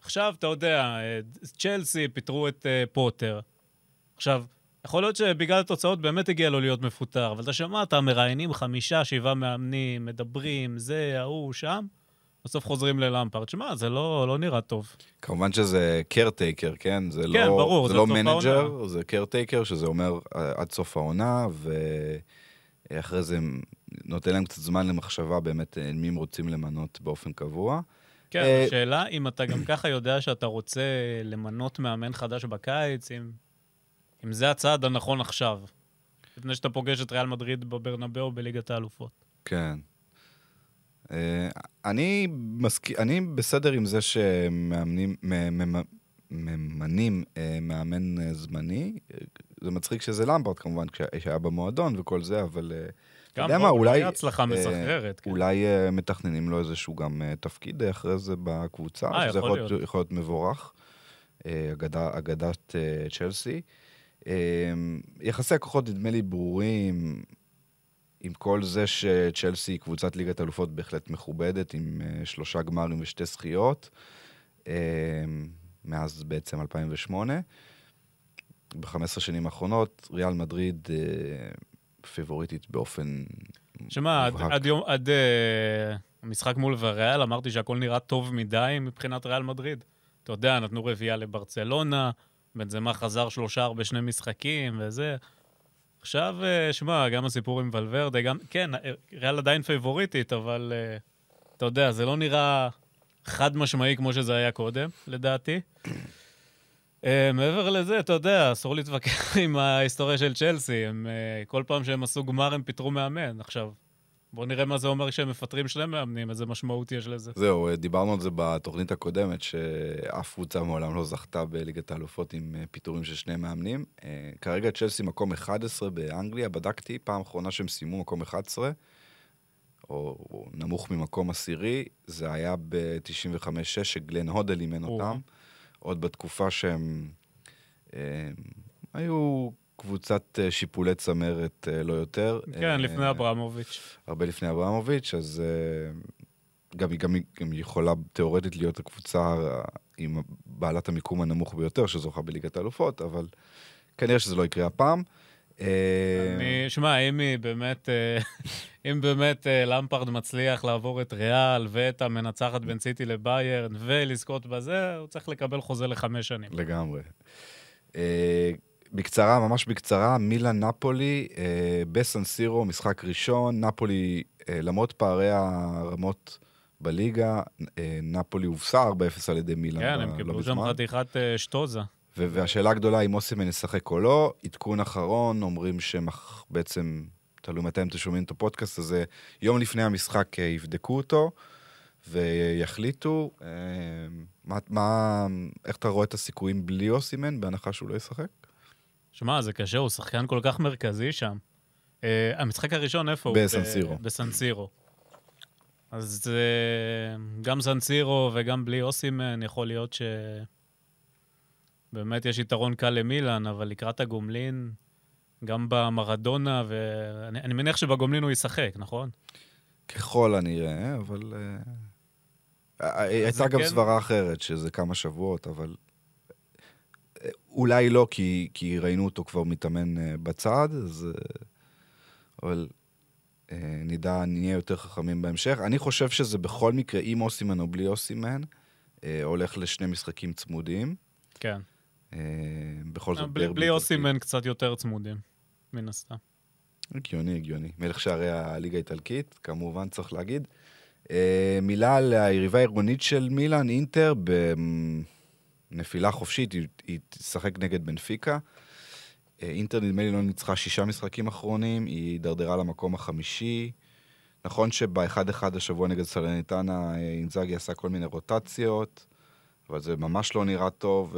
עכשיו, אתה יודע, צ'לסי פיטרו את אה, פוטר. עכשיו, יכול להיות שבגלל התוצאות באמת הגיע לו להיות מפוטר, אבל אתה שמעת, מראיינים חמישה, שבעה מאמנים, מדברים, זה, ההוא, שם, בסוף חוזרים ללמפרד. שמע, זה לא, לא נראה טוב. כמובן שזה caretaker, כן? זה כן, לא, ברור, זה זה לא manager, העונה. זה caretaker, שזה אומר אה, עד סוף העונה, ואחרי זה נותן להם קצת זמן למחשבה באמת אה, מי הם רוצים למנות באופן קבוע. כן, אה, השאלה אם אתה גם ככה יודע שאתה רוצה למנות מאמן חדש בקיץ, אם, אם זה הצעד הנכון עכשיו, לפני שאתה פוגש את ריאל מדריד בברנבאו בליגת האלופות. כן. אה, אני מסכים, אני בסדר עם זה שמאמנים, ממנים אה, מאמן אה, זמני. זה מצחיק שזה למברד כמובן, כשה- שהיה במועדון וכל זה, אבל... אתה גם פה אולי. הצלחה אה, מסחררת. כן. אולי אה, מתכננים לו איזשהו גם אה, תפקיד אחרי זה בקבוצה, אה, שזה יכול להיות. יכול להיות מבורך. אגדה, אגדת צ'לסי. יחסי הכוחות נדמה לי ברורים, עם כל זה שצ'לסי היא קבוצת ליגת אלופות בהחלט מכובדת, עם שלושה גמרים ושתי זכיות, מאז בעצם 2008. ב-15 שנים האחרונות, ריאל מדריד פיבוריטית באופן שמע, עד. עד יום, עד uh, המשחק מול וריאל, אמרתי שהכל נראה טוב מדי מבחינת ריאל מדריד. אתה יודע, נתנו רביעייה לברצלונה, בנזמה חזר שלושה בשני משחקים וזה. עכשיו, uh, שמע, גם הסיפור עם ולוורדה, גם, כן, ריאל עדיין פייבוריטית, אבל uh, אתה יודע, זה לא נראה חד משמעי כמו שזה היה קודם, לדעתי. Uh, מעבר לזה, אתה יודע, אסור להתווכח עם ההיסטוריה של צ'לסי. הם, uh, כל פעם שהם עשו גמר, הם פיטרו מאמן. עכשיו, בואו נראה מה זה אומר כשהם מפטרים שני מאמנים, איזה משמעות יש לזה. זהו, דיברנו על זה בתוכנית הקודמת, שאף קבוצה מעולם לא זכתה בליגת האלופות עם אה, פיטורים של שני מאמנים. אה, כרגע צ'לסי מקום 11 באנגליה, בדקתי, פעם אחרונה שהם סיימו מקום 11, או, או נמוך ממקום עשירי, זה היה ב-95-6, שגלן הודל אימן או. אותם, עוד בתקופה שהם אה, היו קבוצת אה, שיפולי צמרת, אה, לא יותר. כן, לפני אברמוביץ'. הרבה לפני אברמוביץ', אז גם, היא- גם, גם יכולה תיאורטית להיות הקבוצה עם בעלת המיקום הנמוך ביותר שזוכה בליגת האלופות, אבל כנראה שזה לא יקרה הפעם. אה, אני, שמע, אם היא באמת, אה, אם באמת אה, למפרד מצליח לעבור את ריאל ואת המנצחת בין סיטי לביירן ולזכות בזה, הוא צריך לקבל חוזה לחמש שנים. לגמרי. אה, בקצרה, ממש בקצרה, מילאן נפולי אה, בסנסירו, משחק ראשון, נפולי, אה, למרות פערי הרמות בליגה, אה, נפולי הובסה 4-0 על ידי מילאן כן, הם לא קיבלו שם מזמן. חתיכת אה, שטוזה. והשאלה הגדולה אם אוסימן ישחק או לא, עדכון אחרון, אומרים שהם אח- בעצם, תלוי מתי אתם שומעים את הפודקאסט הזה, יום לפני המשחק אה, יבדקו אותו ויחליטו. אה, מה, מה, איך אתה רואה את הסיכויים בלי אוסימן, בהנחה שהוא לא ישחק? שמע, זה קשה, הוא שחקן כל כך מרכזי שם. Uh, המשחק הראשון, איפה הוא? בסנסירו. בסנסירו. אז uh, גם סנסירו וגם בלי אוסימן, יכול להיות ש... באמת יש יתרון קל למילאן, אבל לקראת הגומלין, גם במרדונה, ואני אני מניח שבגומלין הוא ישחק, נכון? ככל הנראה, אבל... אה, אה, הייתה זה גם כן- סברה אחרת, שזה כמה שבועות, אבל... אה, אולי לא, כי, כי ראינו אותו כבר מתאמן אה, בצד, אז... אה, אבל אה, נדע, נהיה יותר חכמים בהמשך. אני חושב שזה בכל מקרה, עם אוסימן או בלי אוסימן, אה, הולך לשני משחקים צמודים. כן. אה, בכל זאת, בלי, דרבי בלי. אוסימן קצת יותר צמודים, מן הסתם. הגיוני, הגיוני. מלך שערי הליגה האיטלקית, כמובן צריך להגיד. אה, מילה על היריבה הארגונית של מילאן, אינטר, בנפילה חופשית, היא, היא תשחק נגד בנפיקה. אה, אינטר נדמה לי לא ניצחה שישה משחקים אחרונים, היא הידרדרה למקום החמישי. נכון שב-1-1 השבוע נגד סלניטנה, אה, אינזאגי עשה כל מיני רוטציות, אבל זה ממש לא נראה טוב.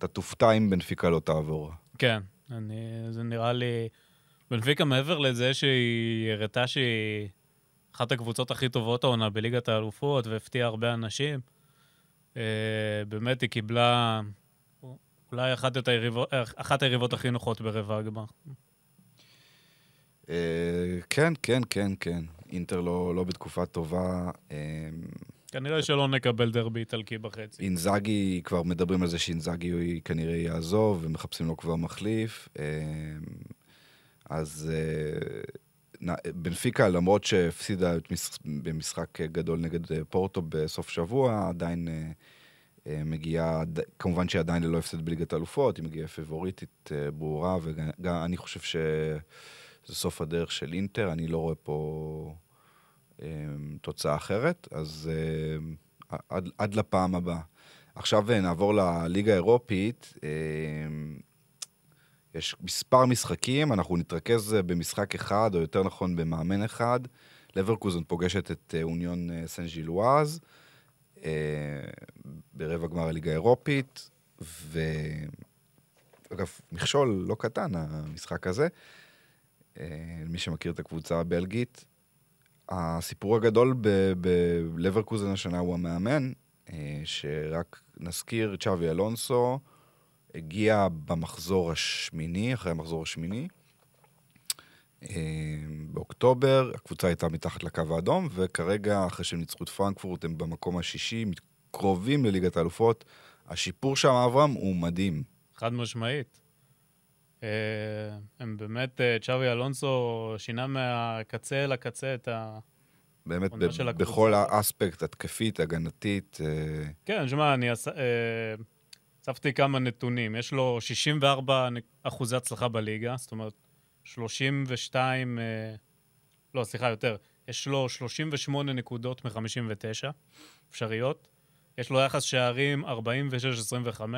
אתה תופתע אם בנפיקה לא תעבור. כן, אני, זה נראה לי בנפיקה, מעבר לזה שהיא הראתה שהיא אחת הקבוצות הכי טובות העונה בליגת האלופות והפתיעה הרבה אנשים, אה, באמת היא קיבלה אולי אחת, את היריבות, אחת היריבות הכי נוחות ברבע הגמר. אה, כן, כן, כן, כן. אינטר לא, לא בתקופה טובה. אה, כנראה שלא נקבל דרבי איטלקי בחצי. אינזאגי, כבר מדברים על זה שאינזאגי כנראה יעזוב, ומחפשים לו כבר מחליף. אה, אז בנפיקה, למרות שהפסידה במשחק גדול נגד פורטו בסוף שבוע, עדיין מגיעה, כמובן שהיא עדיין ללא הפסד בליגת האלופות, היא מגיעה פבוריטית ברורה, ואני חושב ש... זה סוף הדרך של אינטר, אני לא רואה פה אה, תוצאה אחרת, אז אה, עד, עד לפעם הבאה. עכשיו אה, נעבור לליגה האירופית. אה, יש מספר משחקים, אנחנו נתרכז אה, במשחק אחד, או יותר נכון במאמן אחד. לברקוזן פוגשת את אוניון סן ז'ילואז ברבע גמר הליגה האירופית, ואגב, מכשול לא קטן המשחק הזה. מי שמכיר את הקבוצה הבלגית. הסיפור הגדול בלברקוזן השנה הוא המאמן, אה, שרק נזכיר, צ'אבי אלונסו הגיע במחזור השמיני, אחרי המחזור השמיני. אה, באוקטובר, הקבוצה הייתה מתחת לקו האדום, וכרגע, אחרי שהם ניצחו את פרנקפורט, הם במקום השישי, קרובים לליגת האלופות. השיפור שם, אברהם, הוא מדהים. חד משמעית. אה, הם באמת, אה, צ'אבי אלונסו שינה מהקצה אל הקצה את ה... באמת, ב- בכל האספקט, התקפית, הגנתית. אה, כן, שמע, אני אספתי כמה נתונים. יש לו 64 אחוזי הצלחה בליגה, זאת אומרת, 32... לא, סליחה, יותר. יש לו 38 נקודות מ-59 אפשריות. יש לו יחס שערים 46-25,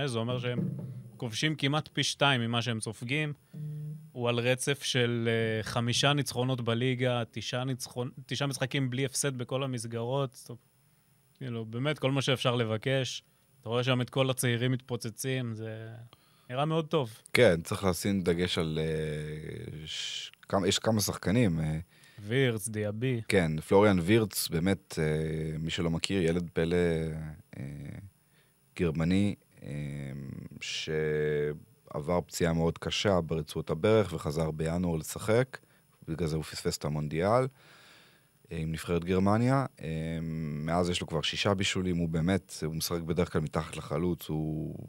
זה אומר שהם כובשים כמעט פי שתיים ממה שהם סופגים. הוא על רצף של uh, חמישה ניצחונות בליגה, תשעה, ניצחונ... תשעה משחקים בלי הפסד בכל המסגרות. כאילו, באמת, כל מה שאפשר לבקש. אתה רואה שם את כל הצעירים מתפוצצים, זה נראה מאוד טוב. כן, צריך לשים דגש על... Uh, ש... כמה, יש כמה שחקנים. Uh, וירץ, דיאבי. כן, פלוריאן וירץ, באמת, uh, מי שלא מכיר, ילד פלא גרמני, שעבר פציעה מאוד קשה ברצועות הברך וחזר בינואר לשחק, בגלל זה הוא פספס את המונדיאל עם נבחרת גרמניה. מאז יש לו כבר שישה בישולים, הוא באמת, הוא משחק בדרך כלל מתחת לחלוץ, הוא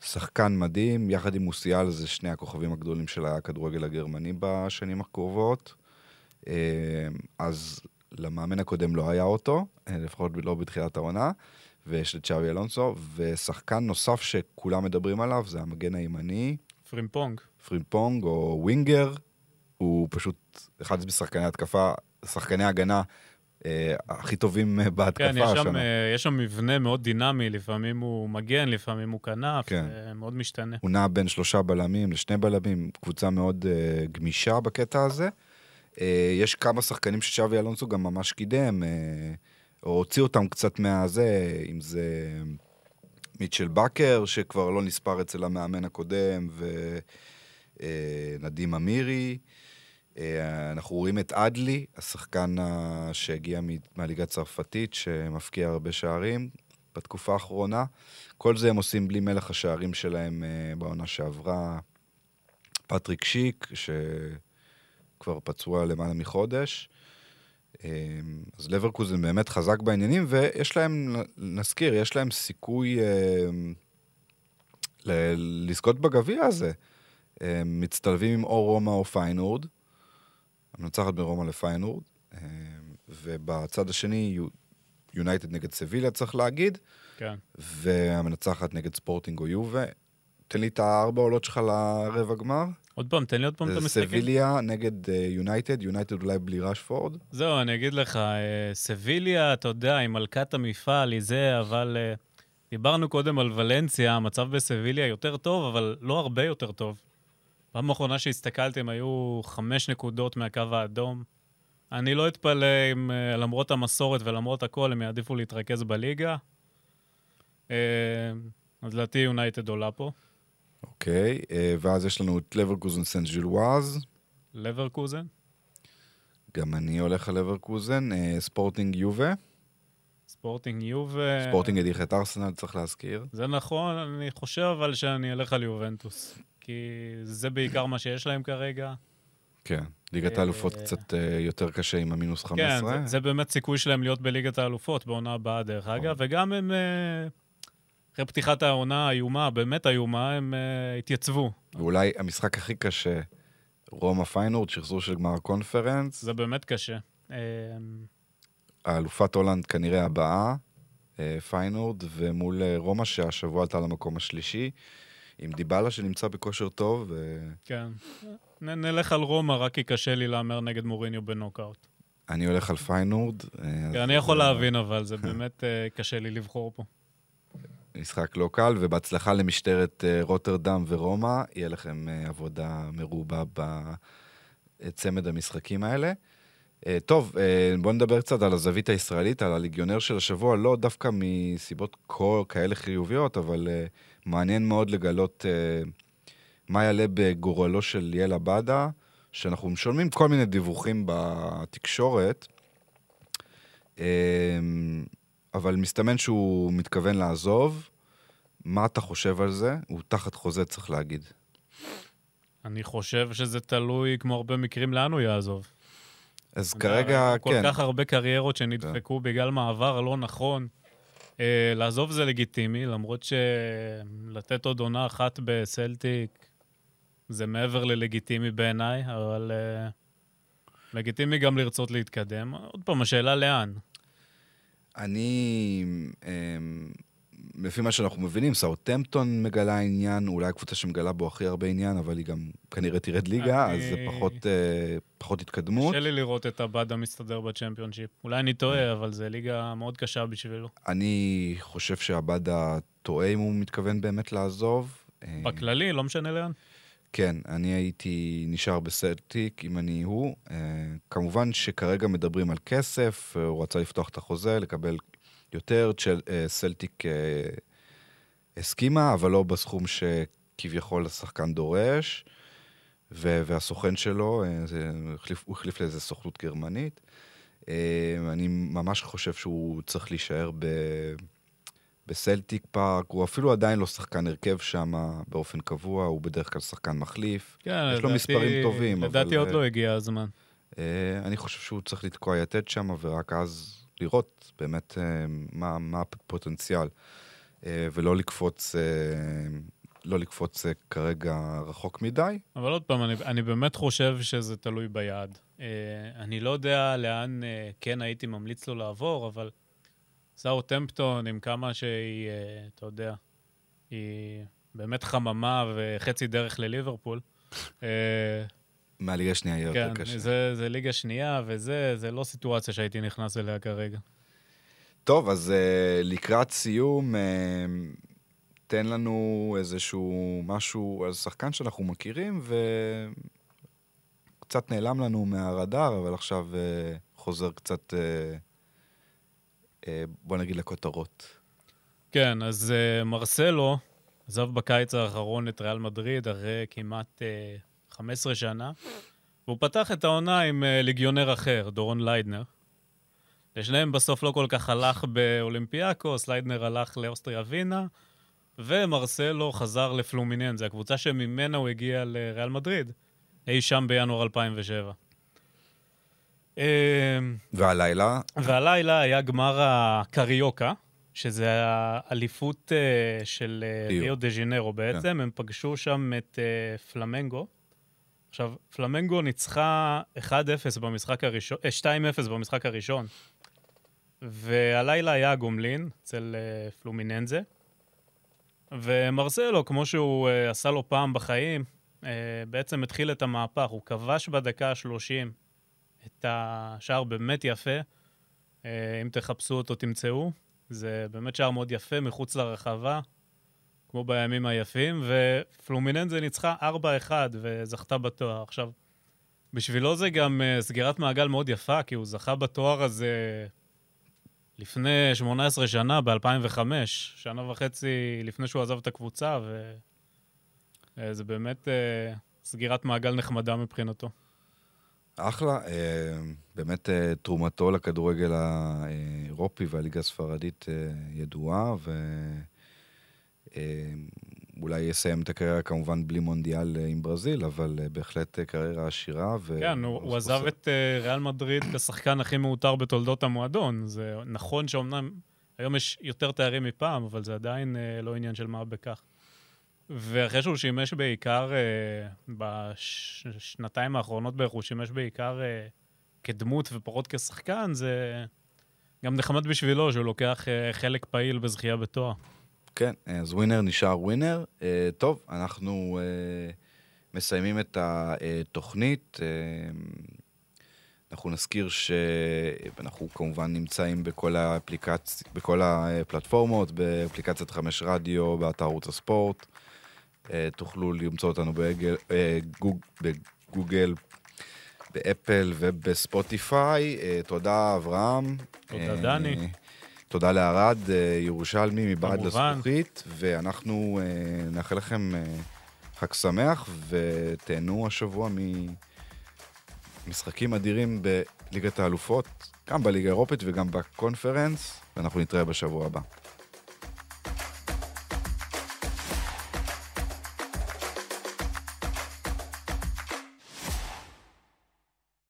שחקן מדהים, יחד עם מוסיאל זה שני הכוכבים הגדולים של הכדורגל הגרמני בשנים הקרובות. אז למאמן הקודם לא היה אותו, לפחות לא בתחילת העונה. ויש את צ'אבי אלונסו, ושחקן נוסף שכולם מדברים עליו זה המגן הימני. פרימפונג. פרימפונג או ווינגר, הוא פשוט אחד משחקני התקפה, שחקני הגנה אה, הכי טובים אה, בהתקפה כן, יש שם, השנה. אה, יש שם מבנה מאוד דינמי, לפעמים הוא מגן, לפעמים הוא כנף, כן. מאוד משתנה. הוא נע בין שלושה בלמים לשני בלמים, קבוצה מאוד אה, גמישה בקטע הזה. אה, יש כמה שחקנים שצ'אבי אלונסו גם ממש קידם. אה, או הוציא אותם קצת מהזה, אם זה מיטשל בקר, שכבר לא נספר אצל המאמן הקודם, ונדים אמירי. אה, אנחנו רואים את אדלי, השחקן שהגיע מהליגה הצרפתית, שמפקיע הרבה שערים בתקופה האחרונה. כל זה הם עושים בלי מלך השערים שלהם בעונה שעברה. פטריק שיק, שכבר פצוע למעלה מחודש. אמ, אז לברקוזן באמת חזק בעניינים, ויש להם, נזכיר, יש להם סיכוי אמ, לזכות בגביע הזה. הם מצטלבים עם או רומא או פיינורד, המנצחת ברומא לפיינורד, אמ, ובצד השני יונייטד נגד סביליה צריך להגיד, כן. והמנצחת נגד ספורטינג או יובה. תן לי את הארבע עולות שלך לרבע גמר. עוד פעם, תן לי עוד פעם את המשחקים. סביליה נגד יונייטד, uh, יונייטד אולי בלי רשפורד. זהו, אני אגיד לך, uh, סביליה, אתה יודע, היא מלכת המפעל, היא זה, אבל uh, דיברנו קודם על ולנסיה, המצב בסביליה יותר טוב, אבל לא הרבה יותר טוב. פעם האחרונה שהסתכלתי, הם היו חמש נקודות מהקו האדום. אני לא אתפלא אם למרות המסורת ולמרות הכל, הם יעדיפו להתרכז בליגה. אז לדעתי יונייטד עולה פה. אוקיי, אה, ואז יש לנו את לברקוזן סן ז'ילואז. לברקוזן. גם אני הולך על לברקוזן, אה, ספורטינג יובה. ספורטינג יובה. ספורטינג הדיח את ארסנל, צריך להזכיר. זה נכון, אני חושב אבל שאני אלך על יובנטוס. כי זה בעיקר מה שיש להם כרגע. כן. ליגת אה, האלופות קצת אה, יותר קשה עם המינוס 15. כן, זה, באמת סיכוי שלהם להיות בליגת האלופות בעונה הבאה, דרך נכון. אגב, וגם הם, אחרי פתיחת העונה האיומה, באמת איומה, הם אה, התייצבו. ואולי המשחק הכי קשה, רומא פיינורד, שחזור של גמר הקונפרנס. זה באמת קשה. אה, האלופת הולנד כנראה הבאה, אה, פיינורד, ומול רומא שהשבוע עלתה למקום השלישי, עם דיבלה שנמצא בכושר טוב, ואני כן. נ, נלך על רומא, רק כי קשה לי להמר נגד מוריניו בנוקאוט. הולך על פיינורד. כן, אני יכול להבין, אבל זה באמת קשה לי לבחור פה. משחק לא קל, ובהצלחה למשטרת אה, רוטרדם ורומא, יהיה לכם אה, עבודה מרובה בצמד המשחקים האלה. אה, טוב, בואו נדבר קצת על הזווית הישראלית, על הליגיונר של השבוע, לא דווקא מסיבות כל כאלה חיוביות, אבל מעניין מאוד לגלות מה יעלה בגורלו של ליאל עבדה, שאנחנו שומעים כל מיני דיווחים בתקשורת, אבל מסתמן שהוא מתכוון לעזוב. מה אתה חושב על זה? הוא תחת חוזה, צריך להגיד. אני חושב שזה תלוי, כמו הרבה מקרים, לאן הוא יעזוב. אז כרגע, כל כן. כך הרבה קריירות שנדפקו בגלל מעבר לא נכון. אה, לעזוב זה לגיטימי, למרות שלתת עוד עונה אחת בסלטיק זה מעבר ללגיטימי בעיניי, אבל אה, לגיטימי גם לרצות להתקדם. עוד פעם, השאלה לאן. אני, אמ, לפי מה שאנחנו מבינים, סאוטמפטון מגלה עניין, אולי הקבוצה שמגלה בו הכי הרבה עניין, אבל היא גם כנראה תרד ליגה, אני- אז זה פחות, אה, פחות התקדמות. קשה לי לראות את עבדה מסתדר בצ'מפיונשיפ. אולי אני טועה, אבל זו ליגה מאוד קשה בשבילו. אני חושב שעבדה טועה אם הוא מתכוון באמת לעזוב. אה, בכללי, לא משנה לאן. כן, אני הייתי נשאר בסלטיק אם אני הוא. אה, כמובן שכרגע מדברים על כסף, אה, הוא רצה לפתוח את החוזה, לקבל יותר, אה, סלטיק הסכימה, אבל לא בסכום שכביכול השחקן דורש, והסוכן שלו, הוא החליף- לאיזה סוכנות גרמנית. אני ממש חושב שהוא צריך להישאר ב... בסלטיק פארק, הוא אפילו עדיין לא שחקן הרכב שם באופן קבוע, הוא בדרך כלל שחקן מחליף. כן, יש לו לדעתי- מספרים טובים, אבל, לדעתי עוד אה, לא הגיע הזמן. אה, אני חושב שהוא צריך לתקוע יתד שם, ורק אז לראות באמת אה, מה, מה הפוטנציאל, אה, ולא לקפוץ, אה, לא לקפוץ אה, כרגע רחוק מדי. אבל עוד פעם, אני, אני באמת חושב שזה תלוי ביעד. Uh, אני לא יודע לאן uh, כן הייתי ממליץ לו לעבור, אבל סאוטמפטון, עם כמה שהיא, uh, אתה יודע, היא באמת חממה וחצי דרך לליברפול. uh, מהליגה השנייה יהיה כן, יותר קשה. זה, זה ליגה שנייה, וזה זה לא סיטואציה שהייתי נכנס אליה כרגע. טוב, אז uh, לקראת סיום, uh, תן לנו איזשהו משהו על שחקן שאנחנו מכירים, וקצת נעלם לנו מהרדאר, אבל עכשיו אה, חוזר קצת, אה, בוא נגיד, לכותרות. כן, אז אה, מרסלו עזב בקיץ האחרון את ריאל מדריד אחרי כמעט אה, 15 שנה, והוא פתח את העונה עם אה, ליגיונר אחר, דורון ליידנר. לשניהם בסוף לא כל כך הלך באולימפיאקוס, ליידנר הלך לאוסטריה ווינה, ומרסלו חזר לפלומיננזה, הקבוצה שממנה הוא הגיע לריאל מדריד, אי שם בינואר 2007. אמ, והלילה, והלילה היה גמר הקריוקה, שזה האליפות אה, של אה, ריו. דה ז'ינרו בעצם. הם פגשו שם את אה, פלמנגו. עכשיו, פלמנגו ניצחה 1-0 במשחק הראשון, אה, 2-0 במשחק הראשון, והלילה היה הגומלין אצל פלומיננזה. ומרסלו, כמו שהוא עשה לו פעם בחיים, בעצם התחיל את המהפך. הוא כבש בדקה ה-30 את השער באמת יפה. אה, אם תחפשו אותו, תמצאו. זה באמת שער מאוד יפה, מחוץ לרחבה, כמו בימים היפים, ופלומיננזה ניצחה 4-1 וזכתה בתואר. עכשיו, בשבילו זה גם uh, סגירת מעגל מאוד יפה, כי הוא זכה בתואר הזה לפני 18 שנה, ב-2005, שנה וחצי לפני שהוא עזב את הקבוצה, וזה באמת uh, סגירת מעגל נחמדה מבחינתו. אחלה, אה, באמת אה, תרומתו לכדורגל האירופי והליגה הספרדית אה, ידועה, ואולי יסיים את הקריירה כמובן בלי מונדיאל עם ברזיל, אבל בהחלט קריירה עשירה. ו... כן, הוא, הוא עזב את ריאל מדריד כשחקן הכי מעוטר בתולדות המועדון. זה נכון שאומנם היום יש יותר תארים מפעם, אבל זה עדיין לא עניין של מה בכך. ואחרי שהוא שימש בעיקר, אה, בשנתיים האחרונות בערך, הוא שימש בעיקר אה, כדמות ופחות כשחקן, זה גם נחמד בשבילו שהוא לוקח אה, חלק פעיל בזכייה בתואר. כן, אז ווינר נשאר ווינר. טוב, אנחנו מסיימים את התוכנית. אנחנו נזכיר שאנחנו כמובן נמצאים בכל, האפליקצ... בכל הפלטפורמות, באפליקציית חמש רדיו, באתר ערוץ הספורט. אה, תוכלו למצוא אותנו בגל, אה, גוג, בגוגל, באפל ובספוטיפיי. אה, תודה, אברהם. תודה, דני. תודה לערד, ירושלמי מבעד לזכוכית, ואנחנו נאחל לכם חג שמח, ותהנו השבוע ממשחקים אדירים בליגת האלופות, גם בליגה האירופית וגם בקונפרנס, ואנחנו נתראה בשבוע הבא.